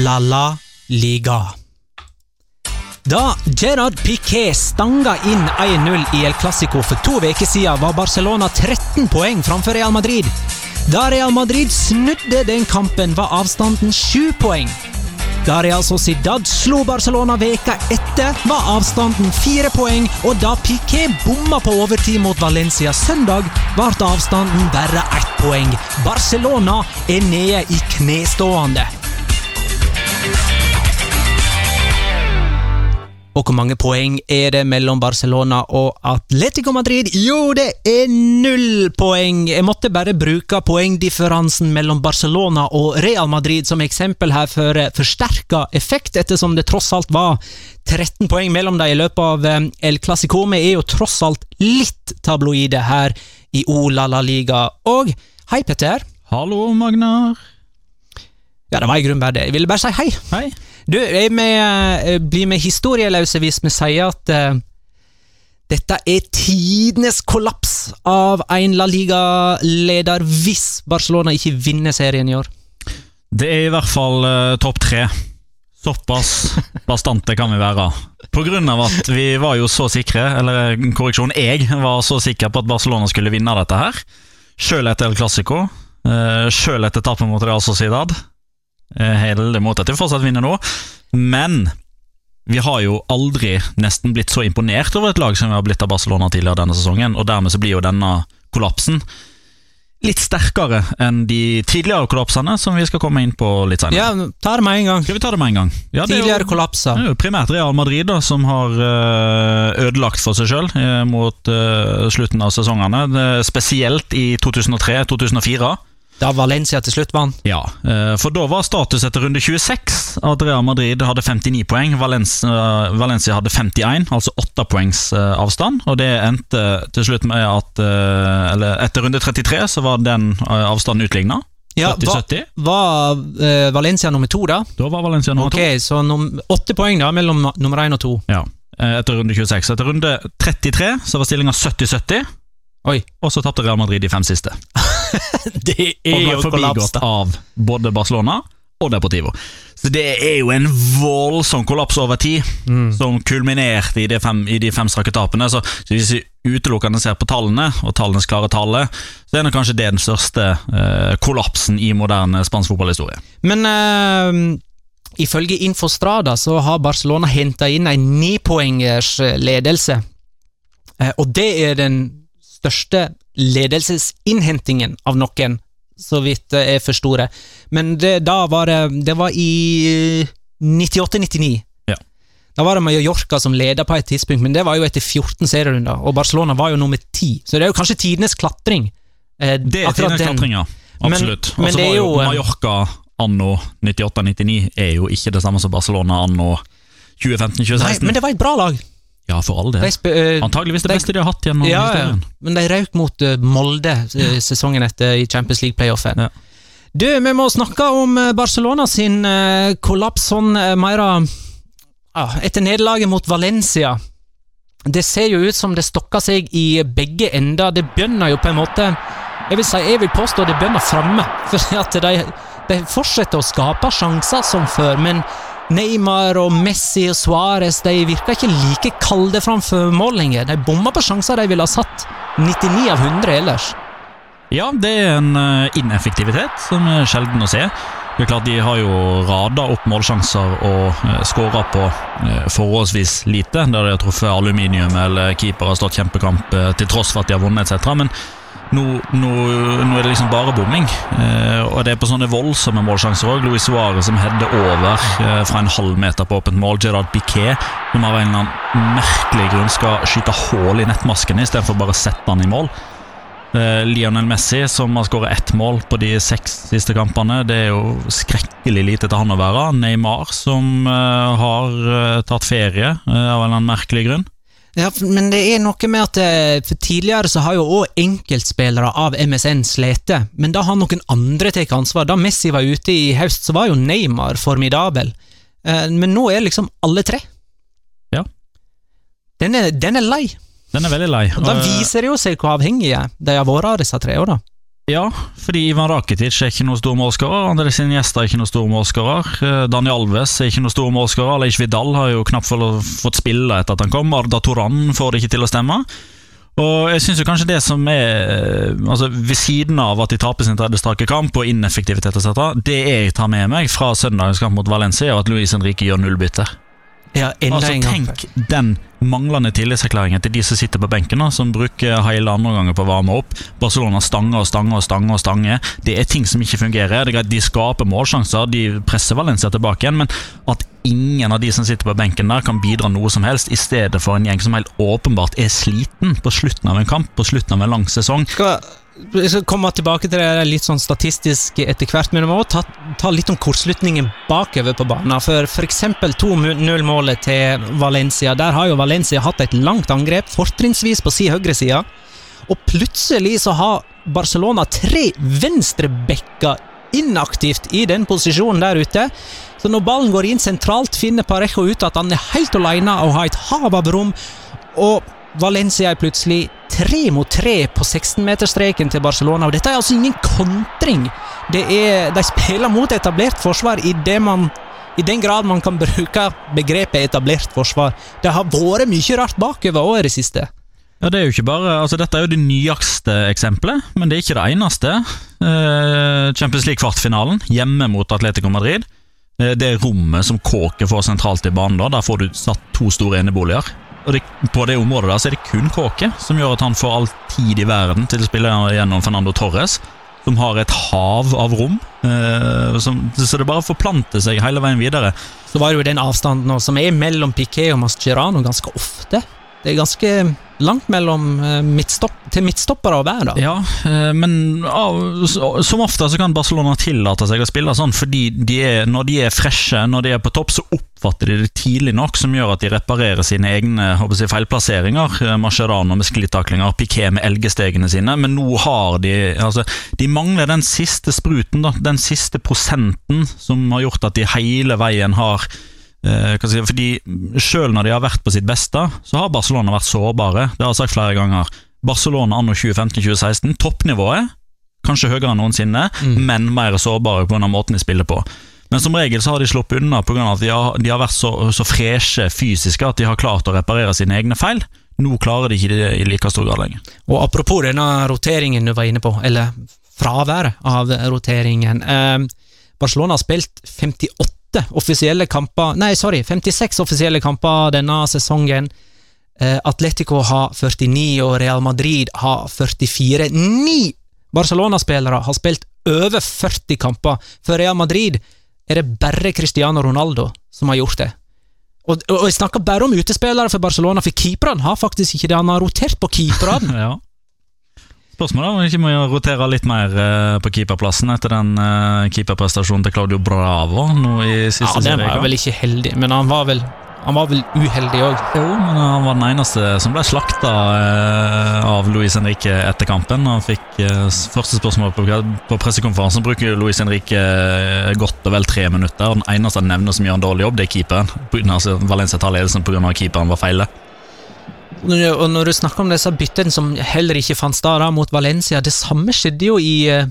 la la liga. Da Gerard Piquet stanga inn 1-0 i El Clásico for to uker siden, var Barcelona 13 poeng framfor Real Madrid. Da Real Madrid snudde den kampen, var avstanden 7 poeng. Da Real Sociedad slo Barcelona veka etter, var avstanden 4 poeng, og da Piquet bomma på overtid mot Valencia søndag, ble avstanden bare 1 poeng. Barcelona er nede i knestående. Og hvor mange poeng er det mellom Barcelona og Atletico Madrid? Jo, det er null poeng! Jeg måtte bare bruke poengdifferansen mellom Barcelona og Real Madrid som eksempel her for forsterka effekt, ettersom det tross alt var 13 poeng mellom dem i løpet av eh, El Clásico. Vi er jo tross alt litt tabloide her i Ola La La Liga. Og hei, Petter. Hallo, Magnar. Ja, det var i grunnen bare det. Jeg ville bare si hei. Hei. Du, jeg med, eh, blir vi historieløse hvis vi sier at eh, dette er tidenes kollaps av en La Liga-leder hvis Barcelona ikke vinner serien i år? Det er i hvert fall uh, topp tre. Såpass bastante kan vi være. Av at vi var jo så sikre, eller korreksjon, jeg var så sikker på at Barcelona skulle vinne dette her. Sjøl etter El Clásico. Sjøl etter tapet mot Real Sociedad. Uh, Heldig mot at de fortsatt vinner nå. Men vi har jo aldri nesten blitt så imponert over et lag som vi har blitt av Barcelona tidligere denne sesongen, og dermed så blir jo denne kollapsen litt sterkere enn de tidligere kollapsene, som vi skal komme inn på litt senere. Ja, ta det med en gang. Skal vi ta det med en gang? Ja, er Tidligere kollapser. det er jo primært Real Madrid da, som har eh, ødelagt for seg sjøl mot eh, slutten av sesongene. Spesielt i 2003-2004. Da Valencia til slutt vant. Ja, eh, for da var status etter runde 26 at Real Madrid hadde 59 poeng. Valencia, Valencia hadde 51, altså 8 poengs eh, avstand. Og det endte til slutt med at eh, Eller etter runde 33 så var den avstanden utligna. Ja, var, 70-70. var Valencia nummer to, da? Da var Valencia nummer Ok, så num åtte poeng da mellom nummer én og to. to. Ja, etter runde 26. Etter runde 33 så var stillinga 70-70. Oi. Og så tapte Real Madrid de fem siste. Det er jo forbigått av både Barcelona og Deportivo. Så det er jo en voldsom kollaps over tid, som kulminerte i de fem, i de fem strake tapene. Så så hvis vi utelukkende ser på tallene, og tallenes klare tale, så er det kanskje det den største eh, kollapsen i moderne spansk fotballhistorie. Men eh, ifølge Infostrada så har Barcelona henta inn en nipoengers eh, ledelse. Eh, og det er den største ledelsesinnhentingen av noen, så vidt eh, jeg forsto det. Men det, da var det Det var i 98-99. Ja. Da var det Mallorca som leda på et tidspunkt, men det var jo etter 14 serierunder, og Barcelona var jo nummer 10, så det er jo kanskje tidenes klatring. Eh, Det er tidenes den. klatring, ja. Absolutt. men Og så var jo eh, Mallorca anno 98-99 er jo ikke det samme som Barcelona anno 2015-2016. Nei, men det var et bra lag. Ja, for all De del. eh, Antageligvis det de- beste de har hatt gjennom ja, historien. men de røk mot uh, Molde uh, sesongen etter i Champions League-playoffen. Ja. Du, vi må snakke om Barcelona sin kollaps sånn mer ah, Etter nederlaget mot Valencia. Det ser jo ut som det stokker seg i begge ender. Det begynner jo på en måte Jeg vil si, jeg vil påstå det begynner framme. For at de, de fortsetter å skape sjanser som før, men Neymar og Messi og Suárez virker ikke like kalde framfor mål lenger. De bommer på sjanser de ville ha satt 99 av 100 ellers. Ja, det er en eh, ineffektivitet som er sjelden å se. Det er klart De har jo rada opp målsjanser og uh, skåra på eh, forholdsvis lite, der de har truffet aluminium eller keeper har stått kjempekamp eh, til tross for at de har vunnet etc. nå, nå, nå er det liksom bare bomming, eh, og det er på sånne voldsomme målsjanser òg. Luis Suárez som header over eh, fra en halv meter på åpent mål. Gerard Piquet som av en eller annen merkelig grunn skal skyte hull i nettmasken istedenfor bare å sette han i mål. Eh, Lionel Messi, som har skåret ett mål på de seks siste kampene. Det er jo skrekkelig lite til han å være. Neymar, som eh, har eh, tatt ferie eh, av en eller annen merkelig grunn. Ja, men det er noe med at eh, for tidligere så har jo òg enkeltspillere av MSN slitt, men da har noen andre tatt ansvar. Da Messi var ute i høst, så var jo Neymar formidabel. Eh, Men nå er liksom alle tre. Ja. Den er, den er lei. Den er veldig lei. Og da eh, viser det jo seg hvor avhengige de har vært av disse tre. åra. Ja, fordi Ivan Rakitic er ikke noen stor målskårer. Andres gjester er ikke noen stor målskårer. eh, Daniel Alves er ikke noen stor målskårer. Aleix Vidal har jo knapt fått spille etter at han kom. Arda Toran får det ikke til å stemme. Og jeg synes jo kanskje det som er eh, altså Ved siden av at de taper sin tredje strake kamp og ineffektivitet etc., det jeg tar med meg fra søndagens kamp mot Valencia, er at Luis Henrique gjør null bytter. Ja, enda Altså, tenk den manglende tillitserklæringen til de som sitter på benken, da, som bruker hele andre ganger på å varme opp. Barcelona stanger og stanger og stanger. og stanger. Det er ting som ikke fungerer. Er De skaper målsjanser, de presser Valencia tilbake igjen, men at ingen av de som sitter på benken der, kan bidra noe som helst, i stedet for en gjeng som helt åpenbart er sliten på slutten av en kamp, på slutten av en lang sesong. skal, jeg skal komme tilbake til det litt sånn statistisk etter hvert, men vi må også ta, ta litt om kortslutningen bakover på banen. For f.eks. 2-0-målet til Valencia. Der har jo Valencia hatt et langt angrep, fortrinnsvis på si høyre side. Og plutselig så har Barcelona tre venstrebacker inaktivt i den posisjonen der ute. Så når ballen går inn sentralt, finner Parejo ut at han er helt alene og har et hav av rom. Og Valencia er plutselig tre mot tre på 16-meterstreken til Barcelona. Og dette er altså ingen kontring. De spiller mot etablert forsvar i, det man, i den grad man kan bruke begrepet etablert forsvar. Det har vært mye rart bakover òg i det siste. Ja, det er jo ikke bare, altså Dette er jo det nyeste eksempelet, men det er ikke det eneste. Eh, Champions League-kvartfinalen hjemme mot Atletico Madrid. Eh, det rommet som Kåke får sentralt i banen, da, der får du satt to store eneboliger. Og det, På det området der så er det kun Kåke som gjør at han får all tid i verden til å spille gjennom Fernando Torres, som har et hav av rom. Eh, som, så det bare forplanter seg hele veien videre. Så var det jo den avstanden som er mellom Piquet og Mascherano ganske ofte. Det er ganske langt mellom eh, midtstopp, til midtstoppere å være, da. Ja, eh, men som ofte så kan Barcelona tillate seg å spille sånn, fordi de er, når de er freshe, når de er på topp, så oppfatter de det tidlig nok, som gjør at de reparerer sine egne jeg, feilplasseringer. Eh, Mascherano med sklitaklinger, Piquet med elgestegene sine, men nå har de altså, De mangler den siste spruten, da, den siste prosenten som har gjort at de hele veien har Eh, si, fordi Selv når de har vært på sitt beste, så har Barcelona vært sårbare. Det har jeg sagt flere ganger. Barcelona anno 2015-2016, toppnivået, kanskje høyere enn noensinne, men mer sårbare pga. måten de spiller på. Men som regel så har de sluppet unna pga. at de har, de har vært så, så freshe fysiske at de har klart å reparere sine egne feil. Nå klarer de ikke det i like stor grad lenger. Og apropos denne roteringen du var inne på, eller fraværet av roteringen. Eh, Barcelona har spilt 58 offisielle kamper Nei, sorry, 56 offisielle kamper denne sesongen. Eh, Atletico har 49, og Real Madrid har 44. Ni Barcelona-spillere har spilt over 40 kamper. For Real Madrid er det bare Cristiano Ronaldo som har gjort det. Og, og jeg snakker bare om utespillere for Barcelona, for keeperne har faktisk ikke det. Han har rotert på keeperne. Ja. Spørsmålet om vi ikke må rotere litt mer eh, på keeperplassen etter den eh, keeperprestasjonen til Claudio Bravo nå i siste Ja, den var vel ikke heldig, men han var vel, han var vel uheldig òg. Jo, men han var den eneste som ble slakta eh, av Luis Henrique etter kampen. Han fikk første spørsmål på, på pressekonferansen. Bruker Luis Henrique godt og vel tre minutter. Den eneste han nevner som gjør en dårlig jobb, det er keeperen. Altså, Valencia tar ledelsen pga. keeperen var feile. Og når du snakker om disse byttene som heller ikke fant sted mot Valencia, det samme skjedde jo i, eh,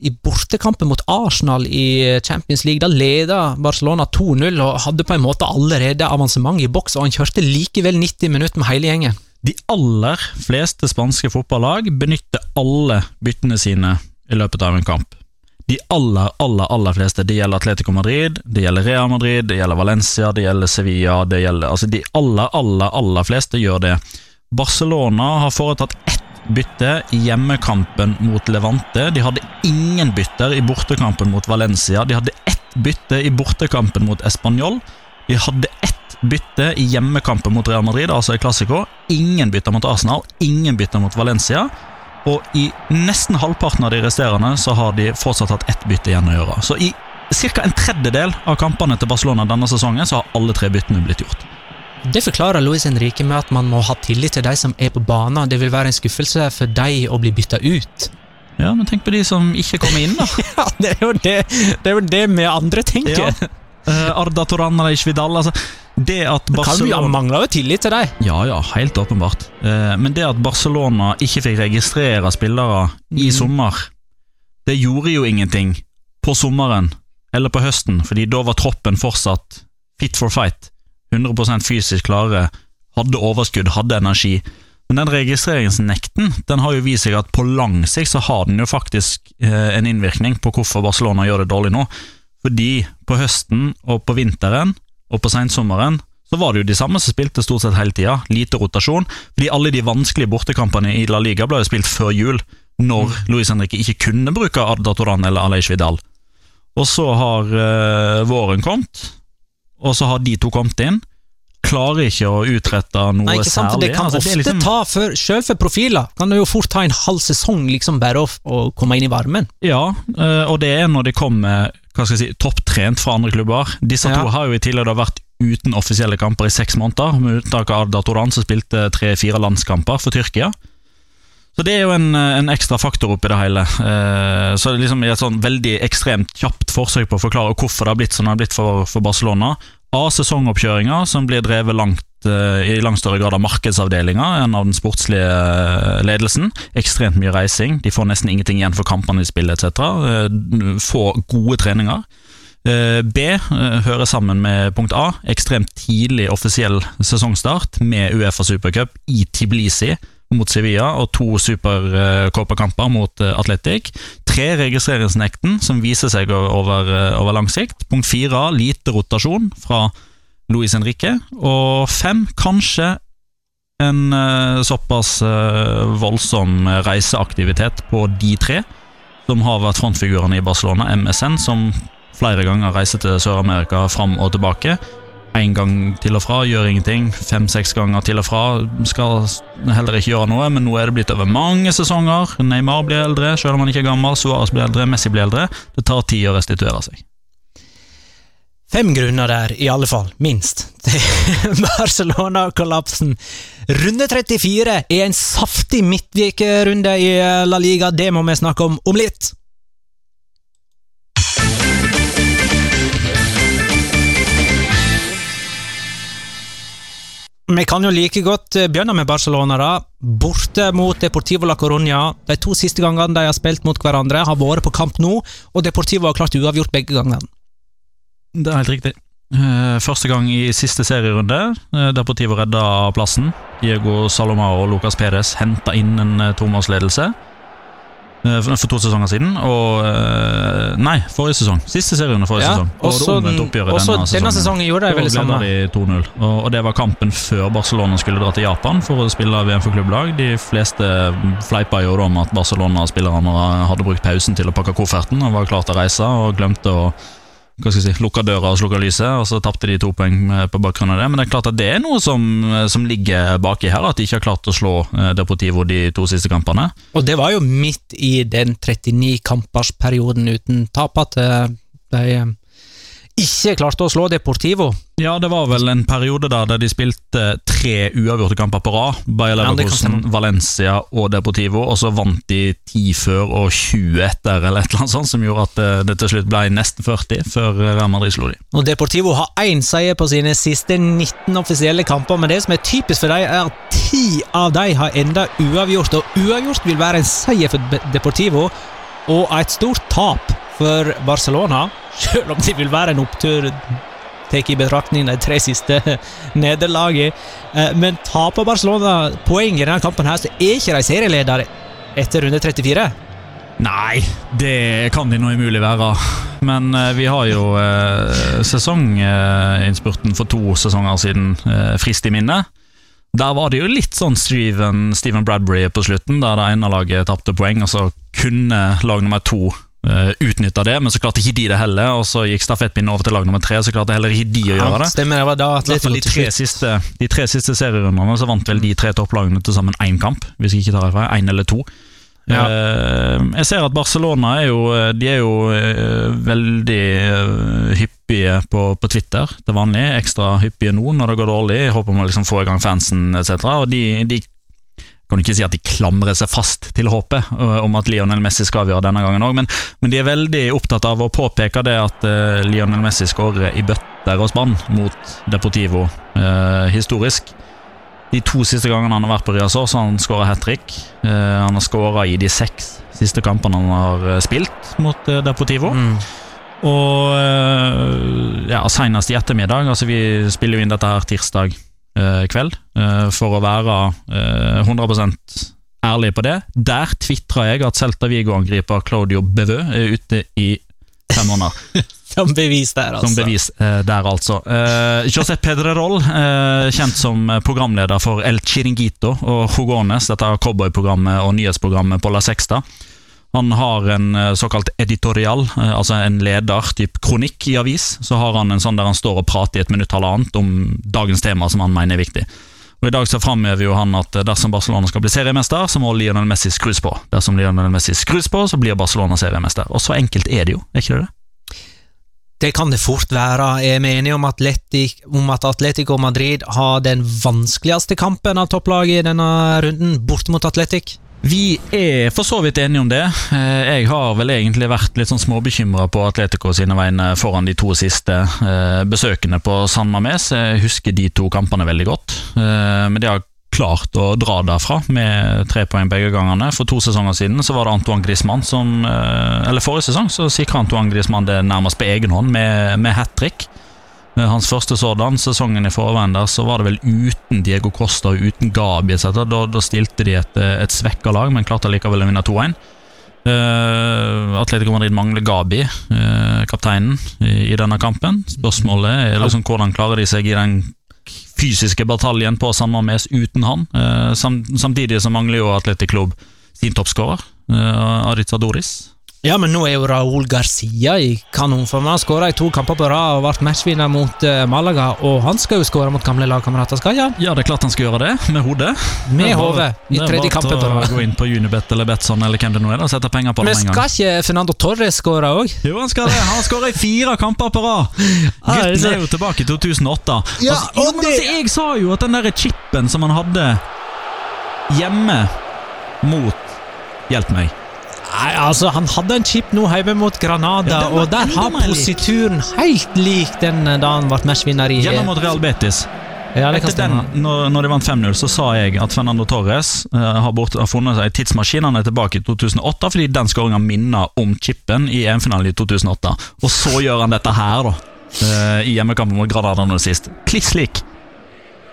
i bortekampen mot Arsenal i eh, Champions League. Da leda Barcelona 2-0 og hadde på en måte allerede avansement i boks, og han kjørte likevel 90 minutter med hele gjengen. De aller fleste spanske fotballag benytter alle byttene sine i løpet av en kamp. De aller, aller aller fleste. Det gjelder Atletico Madrid, det gjelder Real Madrid, det gjelder Valencia, det gjelder Sevilla det gjelder, altså De aller, aller, aller fleste gjør det. Barcelona har foretatt ett bytte i hjemmekampen mot Levante. De hadde ingen bytter i bortekampen mot Valencia. De hadde ett bytte i bortekampen mot Español. De hadde ett bytte i hjemmekampen mot Real Madrid, altså i Classico. Ingen bytter mot Arsenal, ingen bytter mot Valencia. Og i nesten halvparten av de resterende så har de fortsatt hatt ett bytte igjen å gjøre. Så i ca. en tredjedel av kampene til Barcelona denne sesongen så har alle tre byttene blitt gjort. Det forklarer Luis Henrique med at man må ha tillit til de som er på banen. Det vil være en skuffelse for de å bli bytta ut. Ja, men tenk på de som ikke kommer inn, da. Ja, det er det, det, er jo det vi andre tenker. Ja. Eh, Arda Toran eller Ishvidal altså, Det at Kan Han Barcelona mangler jo tillit til deg. Ja, ja, helt åpenbart. Eh, Men det at Barcelona ikke fikk registrere spillere i Mhm. sommer, det gjorde jo ingenting på sommeren eller på høsten, fordi da var troppen fortsatt fit for fight. 100% fysisk klare, hadde overskudd, hadde energi. Men den registreringsnekten den har jo vist seg at på lang sikt så har den jo faktisk eh, en innvirkning på hvorfor Barcelona gjør det dårlig nå. Fordi på høsten og på vinteren og på sensommeren så var det jo de samme som spilte stort sett hele tida. Lite rotasjon. Fordi alle de vanskelige bortekampene i La Liga ble jo spilt før jul, når Luis Henrique ikke kunne bruke Arda Toran eller Aleix Vidal. Og så har eh, våren kommet, og så har de to kommet inn. Klarer ikke å utrette noe Nei, ikke sant? særlig. Det kan Altså, ofte det liksom- ta for, Selv for profiler kan det jo fort ta en halv sesong liksom bare å, å komme inn i varmen. Ja, eh, og det er når de kommer hva skal jeg si, topptrent fra andre klubber. Disse Ja. to har jo i tidligere vært uten offisielle kamper i seks måneder, med unntak av Datoran, som spilte tre-fire landskamper for Tyrkia. Så det er jo en, en ekstra faktor oppi det hele. Eh, Så liksom i et sånn veldig ekstremt kjapt forsøk på å forklare hvorfor det har blitt som det har blitt for, for Barcelona. A. Sesongoppkjøringa, som blir drevet langt, i langt større grad av markedsavdelinga enn av den sportslige eh, ledelsen. Ekstremt mye reising. De får nesten ingenting igjen for kampene de spiller, etc. Eh, Få gode treninger. Eh, B eh, hører sammen med punkt A. Ekstremt tidlig offisiell sesongstart med Uefa Supercup i Tiblisi mot Sevilla og to supercopa-kamper mot eh, Atletic. Tre registreringsnekten, som viser seg over, eh, over lang sikt. Punkt fire lite rotasjon fra Luis Henrique. Og fem kanskje en eh, såpass eh, voldsom reiseaktivitet på de tre, som har vært frontfigurene i Barcelona, MSN, som flere ganger reiser til Sør-Amerika fram og tilbake. Én gang til og fra, gjør ingenting. Fem-seks ganger til og fra, skal heller ikke gjøre noe, men nå er det blitt over mange sesonger. Neymar blir eldre, selv om han ikke er gammel. Suárez blir eldre, Messi blir eldre. Det tar tid å restituere seg. Fem grunner der, i alle fall, minst, til Barcelona-kollapsen. Runde 34 er en saftig midtvikerunde i La Liga, det må vi snakke om om litt. Vi kan jo like godt eh, begynne med Barcelona. da. Borte mot Deportivo la Coruña. De to siste gangene de har spilt mot hverandre, har vært på kamp nå, og Deportivo har klart uavgjort begge gangene. Det er helt riktig. Eh, Første gang i siste serierunde. eh, Deportivo redda plassen. Diego Salomar og Lucas Perez henta inn en eh, tomålsledelse for to sesonger siden. Og Nei, forrige sesong. Siste serierunde forrige Ja, sesong. Og også oppgjøret også denne sesongen gjorde de Da vel det ble samme. de 2-0. Og, og det var kampen før Barcelona skulle dra til Japan for å spille VM for klubblag. De fleste fleipa jo om at Barcelona-spillerne hadde brukt pausen til å pakke kofferten og var klar til å reise, og glemte å hva skal jeg si, lukka døra og slukka lyset, og så tapte de to poeng eh, på bakgrunn av det. Men det er klart at det er noe som, eh, som ligger baki her, at de ikke har klart å slå eh, Deportivo de to siste kampene. Og det var jo midt i den 39-kampersperioden uten tap at de ikke klarte å slå Deportivo. Ja, det var vel en periode der, der de spilte tre uavgjorte kamper på rad. Bayer Leverkusen, ja, Valencia og Deportivo, og så vant de 10 før og 20 etter, eller et eller annet sånt, som gjorde at eh, det til slutt ble nesten 40 før Real Madrid slo de. Og Deportivo har én seier på sine siste 19 offisielle kamper, men det som er typisk for dem, er at ti av dem har enda uavgjort, og uavgjort vil være en seier for Deportivo, og et stort tap for Barcelona, selv om det vil være en opptur Tek i betraktning de tre siste nederlagene. Eh, Men taper Barcelona poeng i denne kampen, her, så er ikke de serieledere etter runde 34. Nei, det kan de nå umulig være. Men eh, vi har jo eh, sesonginnspurten for to sesonger siden frist i minne. Der var det jo litt sånn Steven, Steven Bradbury på slutten, der det ene laget tapte poeng, og så kunne lag nummer to uh, utnytta det, men så klarte ikke de det heller. Og så gikk stafettpinnen over til lag nummer tre, så klarte heller ikke de å gjøre det. Stemmer, det var da at Atletico de tre siste, de tre siste serierundene så vant vel de tre topplagene til sammen én kamp, hvis jeg ikke tar feil. Én eller to. Ja. Eh, jeg ser at Barcelona er jo, de er jo eh, veldig eh, hyppige på, på Twitter til vanlig. Ekstra hyppige nå når det går dårlig. Håper håper man liksom får i gang fansen etc. Og de, de kan du ikke si at de klamrer seg fast til håpet uh, om at Lionel Messi skal avgjøre denne gangen òg, men, men, de er veldig opptatt av å påpeke det at uh, Lionel Messi skårer i bøtter og spann mot Deportivo uh, historisk. De to siste gangene han har vært på Riazor, så har han skåra hat trick. han har skåra i de seks siste kampene han har spilt mot Deportivo. Mm. Og ja, senest i ettermiddag, altså vi spiller jo inn dette her tirsdag Eh, kveld, eh, for å være 100 eh, ærlig på det. Der tvitra jeg at Celta Vigo-angriper Claudio Bevø er ute i fem måneder. som bevis der, altså. Som bevis eh, der, altså. Eh, Josep Pedrerol, eh, kjent som programleder for El Chiringuito og Jugones, dette cowboyprogrammet og nyhetsprogrammet på La Sexta. Han har en eh, såkalt editorial, eh, altså en leder, typ kronikk i avis. Så har han en sånn der han står og prater i et minutt halvannet om dagens tema som han mener er viktig. Og I dag så framhever jo han at dersom Barcelona skal bli seriemester, så må Lionel Messi skrus på. Dersom Lionel Messi skrus på, så blir Barcelona seriemester. Og så enkelt er det jo, er ikke det det? Det kan det fort være. Er vi enige om, om at Atletico Madrid har den vanskeligste kampen av topplaget i denne runden, bort mot Atletic? Vi er for så vidt enige om det. Eh, jeg har vel egentlig vært litt sånn småbekymra på Atletico sine vegne foran de to siste eh, besøkene på San Mames. Jeg husker de to kampene veldig godt, eh, men de har klart å dra derfra med tre poeng begge gangene. For to sesonger siden så var det Antoine Griezmann som Eller forrige sesong så sikra Antoine Griezmann det nærmest på egen hånd med, med hat trick. Hans første sådan, sesongen i forveien der, så var det vel uten Diego Costa og uten Gabi. Da, da stilte de et, eh, et svekka lag, men klarte likevel å vinne 2-1. Uh, eh, Atletico Madrid mangler Gabi, uh, kapteinen, i, i, denne kampen. Spørsmålet er liksom hvordan klarer de seg i den fysiske bataljen på San Mames uten han. Uh, sam, samtidig så mangler jo Atletic Club sin toppskårer, uh, Aritza Doris. Ja, men nå er jo Raúl Garcia i kanonform. Han skåra i to kamper på rad og ble matchvinner mot uh, Malaga. Og han skal jo skåre mot gamle lagkamerater, skal han? Ja, det er klart han skal gjøre det, med hodet. Med hodet, i tredje kampen på rad. Gå inn på Unibet eller Betson eller hvem det nå er, og sette penger på det med en gang. Men skal ikke Fernando Torres skåre òg? Jo, han skal det. Han skåra i fire kamper på rad! Gutten er jo tilbake i 2008. Ja, altså, jo, men altså, jeg sa jo at den der chipen som han hadde hjemme mot Hjelp meg. Nei, altså, Han hadde en chip nå hjemme mot Granada, ja, og der har posituren helt lik den eh, da han ble matchvinner i Gjennom mot Real Betis. Ja, Etter den, når, når, de vant 5-0, så sa jeg at Fernando Torres uh, har, bort, har, funnet seg tidsmaskin. Han er tilbake i 2008 fordi den skåringa minner om chipen i EM-finalen i 2008. Og så gjør han dette her, da. Uh, I hjemmekampen mot Granada nå sist. Kliss lik.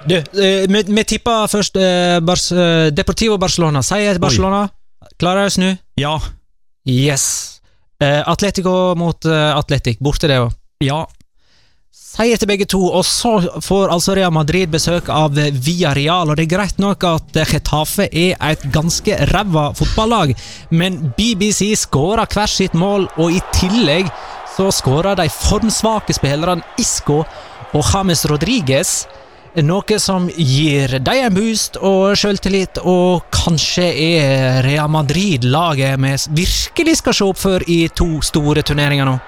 Du, uh, vi, vi tipper først Bars, Deportivo Barcelona. Sier Barcelona. Oi. Klarer jeg å snu? Ja. Yes. Uh, Atletico mot uh, Atletic, borte det òg. Ja. Seier til begge to, og så får altså Real Madrid besøk av Villarreal. Og det er greit nok at Getafe er et ganske ræva fotballag, men BBC skårer hvert sitt mål, og i tillegg så skårer de formsvake spillerne Isco og James Rodriguez noe som gir deg en boost og selvtillit, og kanskje er Real Madrid laget vi virkelig skal se opp for i to store turneringer nå.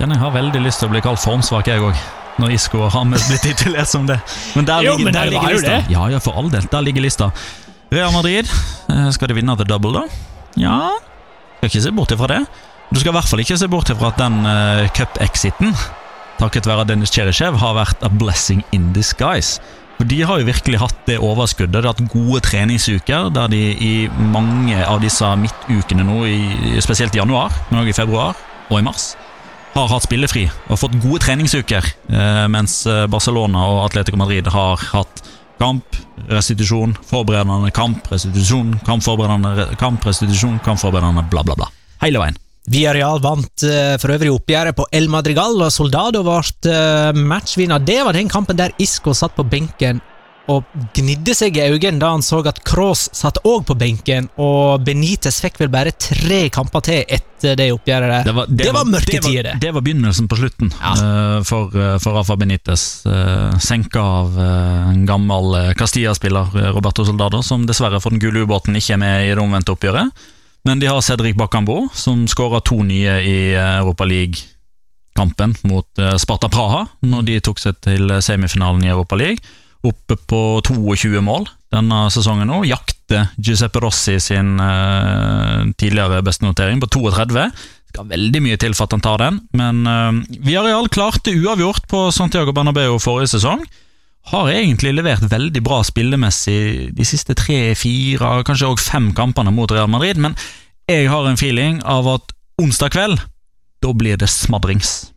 jeg har veldig lyst til å bli kalt formsvak, jeg òg. Når Isco og Hames blir titulert som det. Men der jo, ligger, men der ligger lista. Det. Ja, ja, for all del. Der ligger lista. Real Madrid, eh, skal de vinne the double, da? Ja, skal ikke se bort ifra det. Du skal i hvert fall ikke se bort ifra at den uh, cup-exiten takket være Dennis Cherishev, har vært a blessing in disguise. For De har jo virkelig hatt det overskuddet. De har hatt gode treningsuker der de i mange av disse midtukene nå, i, spesielt i januar, men også i februar og i mars, har hatt spillefri og fått gode treningsuker. Eh, mens eh, Barcelona og Atletico Madrid har hatt kamp, restitusjon, forberedende kamp, restitusjon, kamp, forberedende kamp, restitusjon, kamp, forberedende bla, bla, bla. Hele veien. Villarreal vant uh, for øvrig oppgjøret på El Madrigal, og Soldado ble uh, matchvinner. Det var den kampen der Isco satt på benken og gnidde seg i øynene da han så at Cross satt òg på benken, og Benitez fikk vel bare tre kamper til etter det oppgjøret der. Det var, det det var, var mørke tider, det. Det var begynnelsen på slutten ja. uh, for, for, Rafa Benitez. Uh, senka av uh, en gammel Castilla-spiller, Roberto Soldado, som dessverre for den gule ubåten ikke er med i det omvendte oppgjøret. Men de har Cedric Bakambo, som skåra to nye i eh, Europa League-kampen mot eh, Sparta Praha, når de tok seg til semifinalen i Europa League. Oppe på 22 mål denne sesongen nå. Jakter Giuseppe Rossi sin uh, tidligere beste notering på 32. Skal veldig mye til for at han tar den, men uh, Villarreal klarte uavgjort på Santiago Bernabeu forrige sesong. Har egentlig levert veldig bra spillemessig de siste tre, fire, kanskje også fem kampene mot Real Madrid, men jeg har en feeling av at onsdag kveld, da blir det smadrings.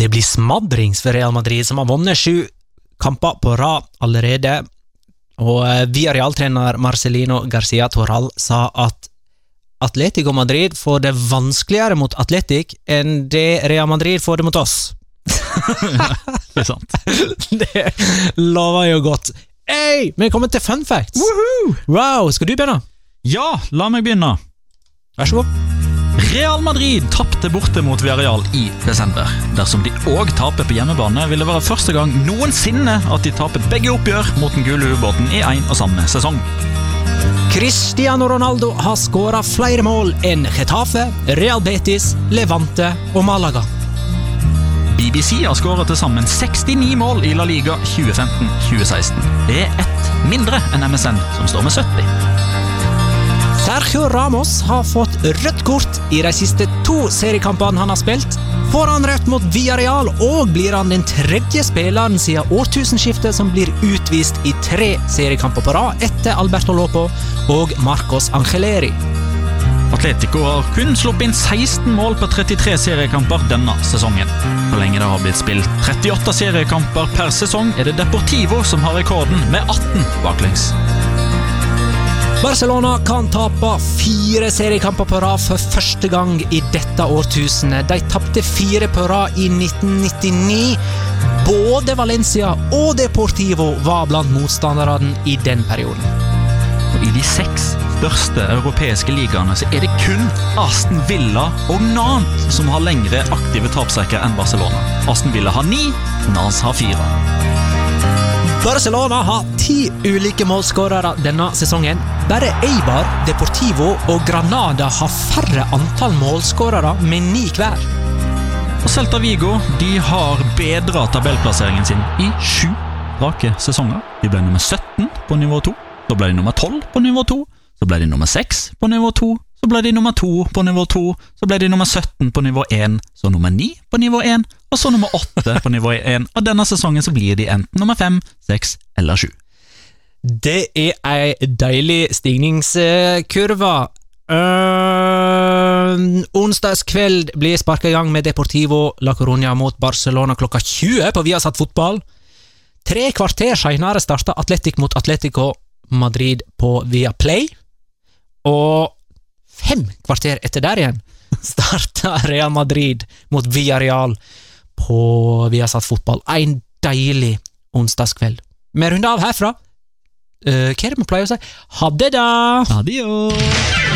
Det blir smadrings for Real Madrid, som har vunnet sju kamper på rad allerede. Og via Villarreal-trener Marcelino Garcia Toral sa at Atletico Madrid får det vanskeligere mot Atletic enn det Real Madrid får det mot oss. Er sant. det lover jo godt. Hey, vi er kommet til fun facts! Woohoo! Wow, skal du begynne? Ja, la meg begynne. Vær så god. Real Madrid tapte borte mot Villarreal i desember. Dersom de òg taper på hjemmebane, vil det være første gang noensinne at de taper begge oppgjør mot den gule ubåten i én og samme sesong. Cristiano Ronaldo har skåra flere mål enn Getafe, Real Betis, Levante og Malaga. BBC har skåret til sammen 69 mål i La Liga 2015-2016. Det er ett mindre enn MSN, som står med 70. Sergio Ramos har fått rødt kort i de siste to seriekampene han har spilt. Får han rødt mot Villarreal, og blir han den tredje spilleren siden årtusenskiftet som blir utvist i tre seriekamper på rad etter Alberto Lopo og Marcos Angeleri. Atletico har kun sluppet inn 16 mål på 33 seriekamper denne sesongen. Så lenge det har blitt spilt 38 seriekamper per sesong, er det Deportivo som har rekorden med 18 baklengs. Barcelona kan tape fire seriekamper på rad for første gang i dette årtusenet. De tapte fire på rad i 1999. Både Valencia og Deportivo var blant motstanderne i den perioden. Og I de seks største europeiske ligaene så er det kun Aston Villa og Nantes som har lengre aktive tapsrekker enn Barcelona. Aston Villa har ni, Nantes har fire. Barcelona har ti ulike målskårere denne sesongen. Bare Eibar, Deportivo og Granada har færre antall målskårere, med ni hver. Og Celta Vigo de har bedra tabellplasseringen sin i sju rake sesonger. De ble nummer 17 på nivå 2, Da ble de nummer 12 på nivå 2, så ble de nummer 6 på nivå 2, så ble de nummer 2 på nivå 2, så ble de nummer 17 på nivå 1, så nummer 9 på nivå 1, og så nummer 8 på nivå 1. Og denne sesongen så blir de enten nummer 5, 6 eller 7. Det er ei deilig stigningskurve. Uh, onsdagskveld blir sparka i gang med Deportivo La Coruña mot Barcelona klokka 20 på Viasat Fotball. Tre kvarter seinere starta Atletic mot Atletico Madrid på Viaplay. Og fem kvarter etter der igjen starta Real Madrid mot Villarreal på Viasat Fotball. En deilig onsdagskveld. Vi runder av herfra. Uh, hva er det vi pleier å si? Ha det, da! Adio!